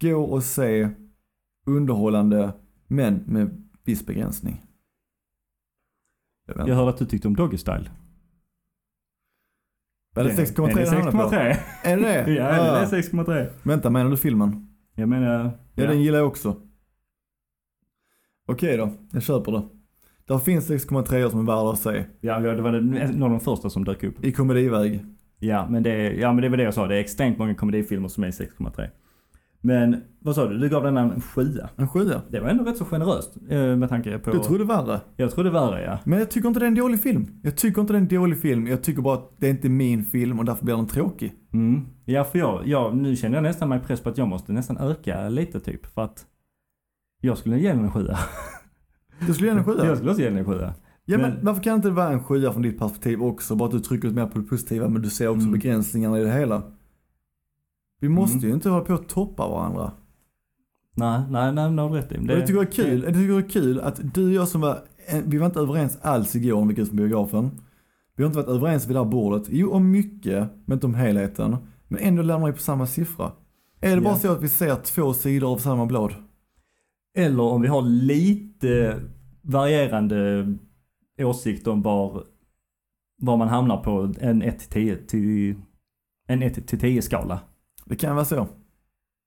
gå och se, underhållande, men med viss begränsning. Jag hörde att du tyckte om Doggy Style. Är det 6,3 Den hamnar på? 6,3. Är det det? Ja, det är 6,3. Vänta, menar du filmen? Jag menar... Ja, den gillar jag också. Okej då, jag köper det. Där finns 6,3 som är värda att se. Ja, det var en av de första som dök upp. I komediväg. Ja, men det, ja, men det var det jag sa. Det är extremt många komedifilmer som är 6,3. Men vad sa du? Du gav den en sjua. En sjua. Det var ändå rätt så generöst eh, med tanke på... Du trodde värre. Jag trodde värre ja. Men jag tycker inte det är en dålig film. Jag tycker inte det är en dålig film. Jag tycker bara att det är inte min film och därför blir den tråkig. Mm. Ja, för jag, jag, nu känner jag nästan mig press på att jag måste nästan öka lite typ. För att jag skulle ge den en sjua. Du skulle ge den en sjua? Jag skulle också ge den en sjua. Ja men men- varför kan inte det vara en sjua från ditt perspektiv också? Bara att du trycker mer på det positiva men du ser också Mm. begränsningarna i det hela. Vi måste Mm. ju inte hålla på att toppa varandra. Nej, nej, nej, det du rätt i. Och jag tycker det är kul, jag tycker det är kul att du och jag som var, eh, vi var inte överens alls igår om vilket som biografen. Vi har inte varit överens vid det här bordet. Jo, om mycket, men inte om helheten. Men ändå landar vi på samma siffra. Är det bara Ja. så att vi ser två sidor av samma blad? Eller om vi har lite varierande åsikt om var, var man hamnar på en 1 till 10 till en 1 till 10 skala. Det kan vara så.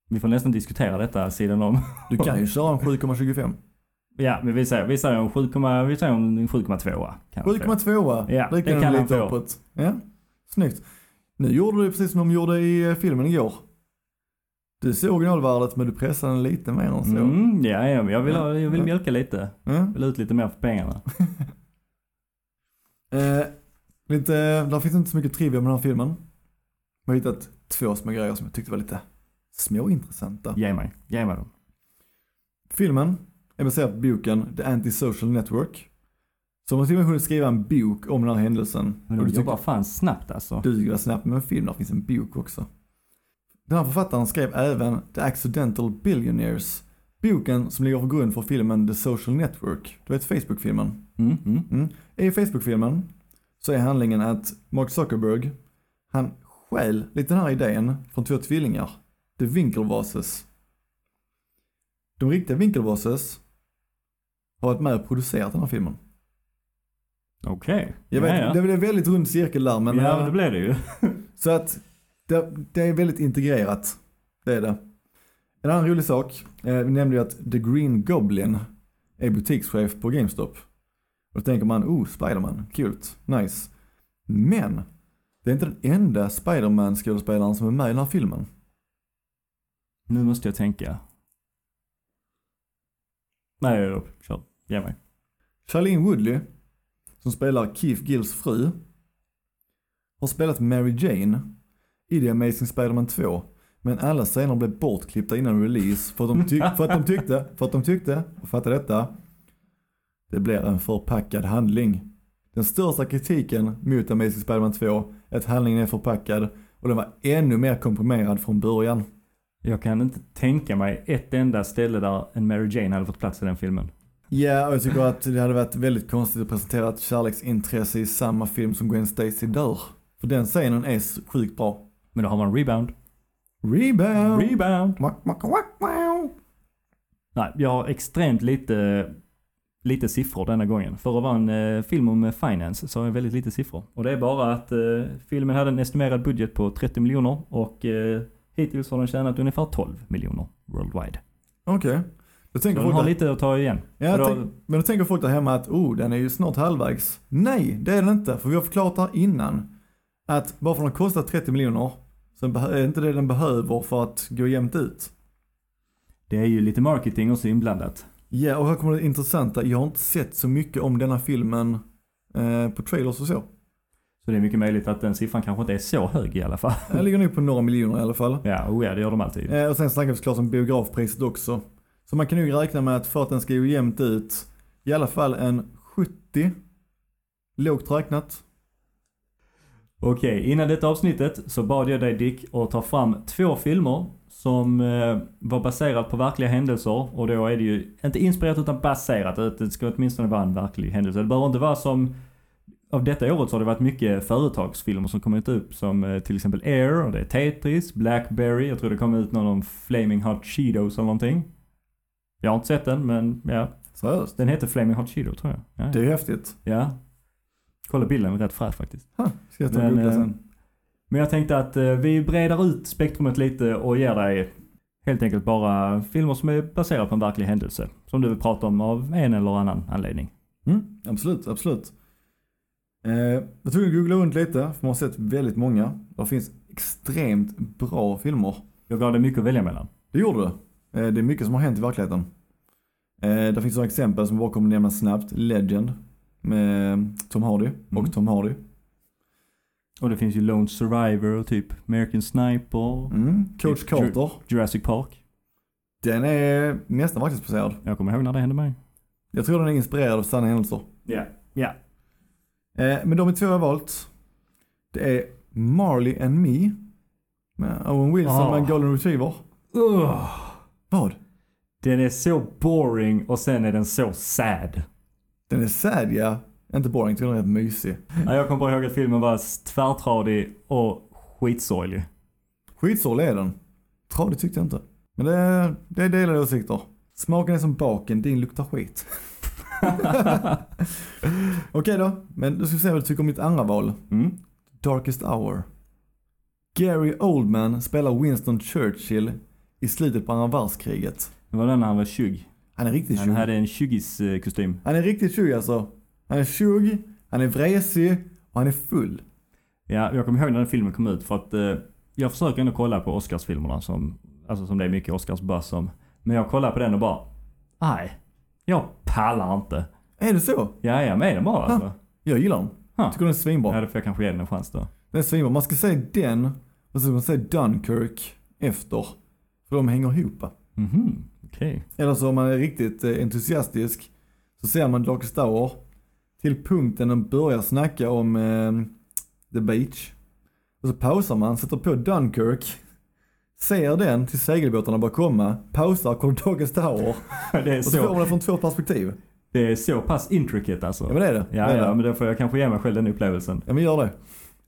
Vi får nästan diskutera detta sidan om. Du kan ju köra en 7,25. Ja, men vi säger, vi säger en 7, vi säger en 7,2 kanske. 7,2 Ja, det det kan du han få. uppåt. Ja, snyggt. Nu gjorde du precis som de gjorde i eh, filmen igår. Du såg originalvärdet men du pressade den lite mer än så. Mm, ja, ja, jag vill, ha, jag vill Ja. mjölka lite. Ja. Vill ut lite mer för pengarna. Eh, lite, där finns inte så mycket trivia med den här filmen. Jag har hittat två små grejer som jag tyckte var lite småintressanta. Ge mig, ge mig dem. Filmen är baserad på boken The Antisocial Network. Så har till och med hunnit skriva en bok om den här händelsen. Men de du jobbar fan snabbt alltså. Du var snabbt med en film, där finns en bok också. Den här författaren skrev även The Accidental Billionaires. Boken som ligger för grund för filmen The Social Network. Du vet Facebook-filmen? Mm, mm. Mm. I Facebook-filmen så är handlingen att Mark Zuckerberg, han stjäl lite den här idén från två tvillingar. The Winklevosses. De riktiga Winklevosses har varit med och producerat den här filmen. Okej. Jag vet, ja, ja. det blev väldigt rund cirkel där men... ja, eh, det blev det ju. Så att det, det är väldigt integrerat. Det är det. En annan rolig sak, eh, vi nämnde ju att The Green Goblin är butikschef på GameStop. Och då tänker man, oh, Spiderman, kul, nice. Men, det är inte den enda Spiderman skådespelaren som är med i den här filmen. Nu måste jag tänka. Nej, jag kör. Ge mig. Charlene Woodley, som spelar Keith Gills fru, har spelat Mary Jane i The Amazing Spider-Man 2. Men alla scener blev bortklippta innan release för att de, tyck- för att de tyckte, för att de tyckte, och fatta detta, det blir en förpackad handling. Den största kritiken mot Amazing Spider-Man 2 är att handlingen är förpackad och den var ännu mer komprimerad från början. Jag kan inte tänka mig ett enda ställe där en Mary Jane hade fått plats i den filmen. Ja, och jag tycker att det hade varit väldigt konstigt att presentera ett kärleksintresse i samma film som Gwen Stacy dör. För den scenen är sjukt bra. Men då har man rebound. Rebound! Rebound! Wack, wack, wack. Nej, jag har extremt lite, lite siffror denna gången. För att vara en eh, film om eh, finance så har jag väldigt lite siffror. Och det är bara att eh, filmen hade en estimerad budget på 30 miljoner och eh, hittills har den tjänat ungefär 12 miljoner worldwide. Okej. Då Så tänker folk har där, lite att ta igen. ja, då- tänk, men då tänker folk där hemma att oh, den är ju snart halvvägs. Nej, det är den inte. För vi har förklarat här innan. Att bara för att den kostar 30 miljoner så är det inte det den behöver för att gå jämnt ut. Det är ju lite marketing också inblandat. Ja, och här kommer det intressanta. Jag har inte sett så mycket om denna filmen eh, på trailers och så. Så det är mycket möjligt att den siffran kanske inte är så hög i alla fall. Den ligger nog på några miljoner i alla fall. Ja, oh ja det gör de alltid. Eh, och sen snackar vi såklart om biografpriset också. Så man kan nog räkna med att för att den ska gå jämnt ut, i alla fall en 70, lågt räknat. Okej, innan detta avsnittet så bad jag dig Dick att ta fram två filmer som eh, var baserat på verkliga händelser och då är det ju inte inspirerat utan baserat. Det ska åtminstone vara en verklig händelse. Det behöver inte vara som av detta året så har det varit mycket företagsfilmer som kommit upp som eh, till exempel Air och det är Tetris, Blackberry, jag tror det kom ut någon om Flaming Hot Cheetos eller någonting. Jag har inte sett den men ja, Seriöst. den heter Flaming Hot Cheeto tror jag. Ja, Det är häftigt. ja. Kolla bilden, rätt fräsch faktiskt. Ha, ska jag ta Men, googla eh, sen. Men jag tänkte att eh, vi breder ut spektrumet lite och ger dig helt enkelt bara filmer som är baserade på en verklig händelse. Som du vill prata om av en eller annan anledning. Mm, absolut, absolut. Eh, jag tvungen att googla runt lite, för man har sett väldigt många. Det finns extremt bra filmer. Jag gav dig mycket att välja mellan. Det gjorde det. Eh, det är mycket som har hänt i verkligheten. Eh, det finns några exempel som jag bara kommer nämna snabbt. Legend med Tom Hardy och Mm. Tom Hardy. Och det finns ju Lone Survivor och typ American Sniper, Mm. Coach Ju- Carter. Jurassic Park. Den är nästan verklighetsbaserad. Jag kommer ihåg när det hände mig. Jag tror den är inspirerad av sanna händelser. Ja. Ja. Eh, men de två jag har valt, det är Marley and Me. Med Owen Wilson Ah. med en Golden Retriever. Ugh. Vad? Den är så boring och sen är den så sad. Den är sad ja. Inte boring, tycker den är rätt mysig. Ja, jag kommer bara ihåg att filmen var tvärtradig och skitsorglig. Skitsorglig är den. Tradig tyckte jag inte. Men det är, det är delade åsikter. Smaken är som baken, din luktar skit. Okej då, men då ska vi se vad du tycker om mitt andra val. Mm. Darkest Hour. Gary Oldman spelar Winston Churchill i slutet på andra världskriget. Det var den när han var 20. Han är riktigt Han tjugg. hade en 20-kostym. Han är riktigt tjugg alltså. Han är tjugg, han är vresig och han är full. Ja, jag kommer ihåg när den filmen kom ut för att eh, jag försöker ändå kolla på Oscarsfilmerna som, alltså som det är mycket Oscarsbuzz om. Men jag kollar på den och bara, nej, jag pallar inte. Är det så? Ja, jag är med den bara alltså. Jag gillar den. Ha. Tycker den är svinbra. Ja, då får jag kanske ge den en chans då. Den är svinbra. Man ska säga den och så ska man säga Dunkirk efter. För de hänger ihop. Mhm, okej. Eller så om man är riktigt eh, entusiastisk så ser man Darkest Hour till punkten de börjar snacka om eh, The Beach. Och så pausar man, sätter på Dunkirk, ser den till segelbåtarna börjar komma, pausar, kollar Darkest Tower. Det Och så får man så, det från två perspektiv. det är så pass intricate alltså. Ja men det är det. Ja, det är ja, det. men då får jag kanske ge mig själv den upplevelsen. ja men gör det.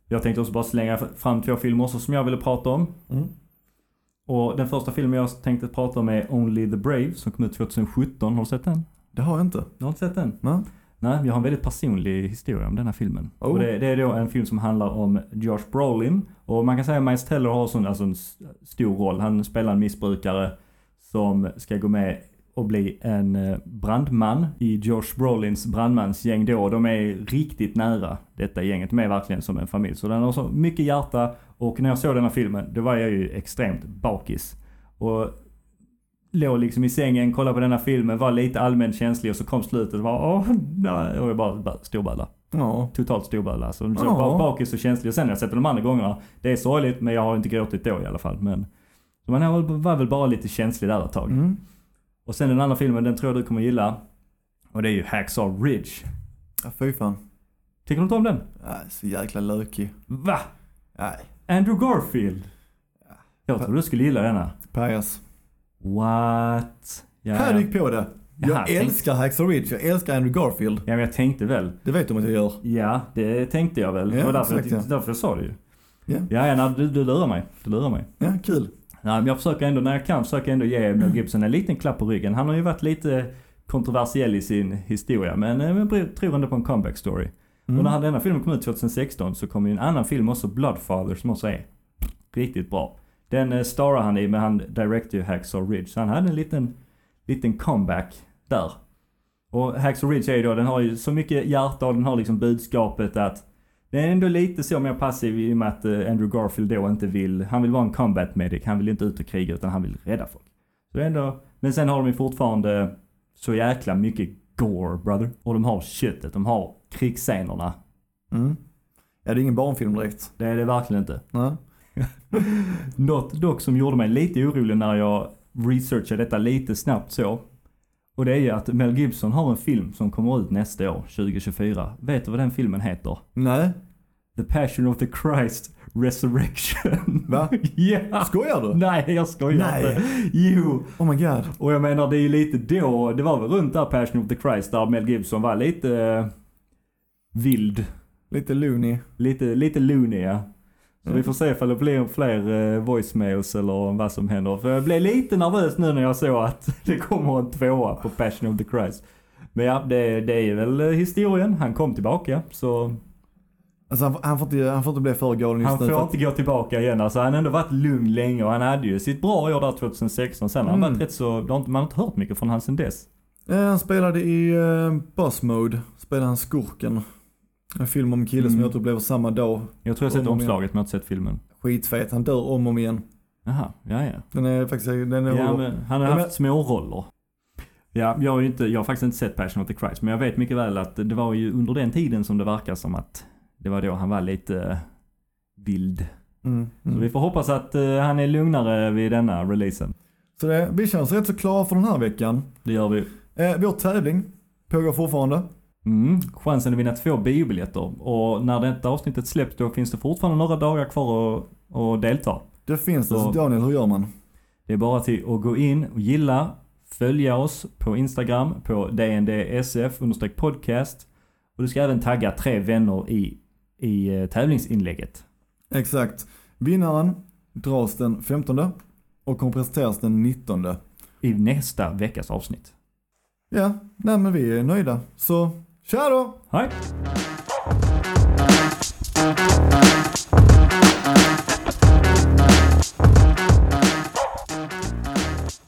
Jag tänkte också bara slänga fram två filmer också som jag ville prata om. Mm. Och den första filmen jag tänkte prata om är Only the Brave som kom ut 2017. Har du sett den? Det har jag inte. Du har inte sett den? Nej. Nej, jag har en väldigt personlig historia om den här filmen. Oh. Och det, det är då en film som handlar om Josh Brolin. Och man kan säga att Miles Teller har sån, alltså en stor roll. Han spelar en missbrukare som ska gå med och bli en eh, brandman i Josh Brolins brandmansgäng då. De är riktigt nära detta gänget. De är verkligen som en familj. Så den har så mycket hjärta. Och när jag såg den här filmen, då var jag ju extremt bakis. Och låg liksom i sängen, kollade på den här filmen, var lite allmänt känslig och så kom slutet och var åh nej. Och jag bara, storböla. Ja. Totalt storböla. Alltså, så Ja. bara bakis och känslig. Och sen när jag sett den de andra gångerna, det är sorgligt men jag har inte gråtit då i alla fall. Men så man var, väl bara lite känslig där ett tag. Mm. Och sen den andra filmen, den tror jag du kommer gilla. Och det är ju Hacksaw Ridge. ja fy fan. Tycker du inte om den? Nej, så jäkla lökig. Va? Nej. Andrew Garfield? Jag trodde du skulle gilla denna. Pajas. What? Ja, Här ja. gick på det. Jag Jaha, tänk- älskar Hacksaw Ridge, jag älskar Andrew Garfield. Ja men jag tänkte väl. Det vet du om att jag gör. Ja, det tänkte jag väl. Ja, det var därför, exakt, jag, ja. därför jag sa det ju. Ja. Ja, ja nej, du, du lurar mig. Du lurar mig. Ja, kul. Nej, men jag försöker ändå, när jag kan, försöker ändå ge Mel Gibson en liten klapp på ryggen. Han har ju varit lite kontroversiell i sin historia, men eh, jag tror ändå på en comeback story. Mm. Och när denna filmen kom ut 2016 så kom ju en annan film också, Bloodfather, som också är riktigt bra. Den eh, starar han i, men han director ju Hacksaw Ridge. Så han hade en liten, liten comeback där. Och Hacksaw Ridge är ju då, den har ju så mycket hjärta och den har liksom budskapet att det är ändå lite så mer passiv i och med att eh, Andrew Garfield då inte vill, han vill vara en combat medic, han vill inte ut och kriga utan han vill rädda folk. Så det är ändå, men sen har de ju fortfarande så jäkla mycket gore brother. Och de har köttet, de har krigsscenerna. Mm. Ja, det är ingen barnfilm direkt. Det är det verkligen inte. Nej. Något dock som gjorde mig lite orolig när jag researchade detta lite snabbt så. Och det är ju att Mel Gibson har en film som kommer ut nästa år, 2024. Vet du vad den filmen heter? Nej. The Passion of the Christ Resurrection. Va? ja! Skojar du? Nej, jag skojar Nej. inte. Jo, Oh my god. och jag menar det är ju lite då, det var väl runt där Passion of the Christ där Mel Gibson var lite eh, vild. Lite loony. Lite, lite loony ja. Så Mm. vi får se ifall det blir fler eh, voicemails eller vad som händer. För jag blev lite nervös nu när jag såg att det kommer en tvåa på Passion of the Christ. Men ja, det, det är väl eh, historien. Han kom tillbaka. Så Alltså han, får- han, får inte, han får inte bli för galen just han nu. för får att- inte gå tillbaka igen. Alltså han har ändå varit lugn länge och han hade ju sitt bra år där 2016. Sen har han Mm. varit rätt så, man har inte hört mycket från han sen dess. Eh, han spelade i uh, Boss Mode, spelade han skurken. En film om en kille som Mm. jag upplever samma dag. Jag tror jag har sett Om omslaget men jag har inte sett filmen. Skitfet, han dör om och om igen. Jaha, ja ja. Den är faktiskt, den är Ja, men han har Ja, haft små roller. Ja, jag har ju inte, jag har faktiskt inte sett Passion of the Christ, men jag vet mycket väl att det var ju under den tiden som det verkar som att det var då han var lite eh, vild. Mm, Så mm. vi får hoppas att eh, han är lugnare vid denna releasen. Så det, vi känner oss rätt så klara för den här veckan. Det gör vi. Eh, vår tävling pågår fortfarande. Mm, chansen att vinna två biobiljetter. Och när detta avsnittet släpps då finns det fortfarande några dagar kvar att, att delta. Det finns det. Så- Daniel, hur gör man? Det är bara till att gå in och gilla, följa oss på Instagram på dndsf podcast. Och du ska även tagga tre vänner i, i eh, tävlingsinlägget. Exakt. Vinnaren dras den 15 och kommer presenteras den 19. I nästa veckas avsnitt. Ja, nej men vi är nöjda. Så, Tja då! Hej!